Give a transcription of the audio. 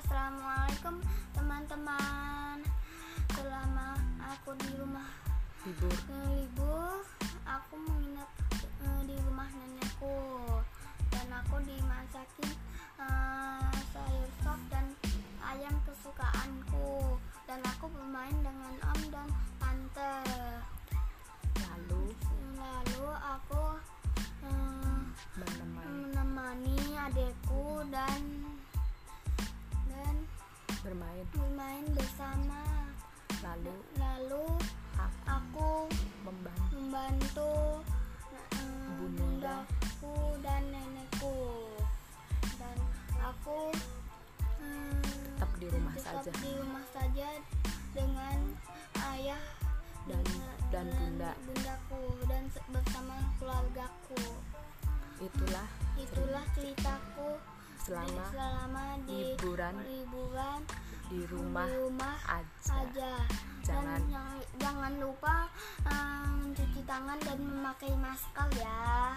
Assalamualaikum teman-teman. Selama aku di rumah libur. libur, aku menginap eh, di rumah nenekku. Dan aku dimasakin eh, sayur sop dan ayam kesukaanku. Dan aku bermain adekku dan dan bermain. bermain bersama. lalu? Lalu aku aku membantu. membantu eh, Bunda. bundaku dan nenekku. Dan aku eh, tetap di rumah tetap saja. di rumah saja dengan ayah dan dan dengan bunda. bundaku dan bersama keluargaku. Itulah itulah ceritaku. Selama selama di liburan liburan di rumah di rumah aja. aja. Jangan- dan jangan lupa eh, mencuci tangan dan memakai masker ya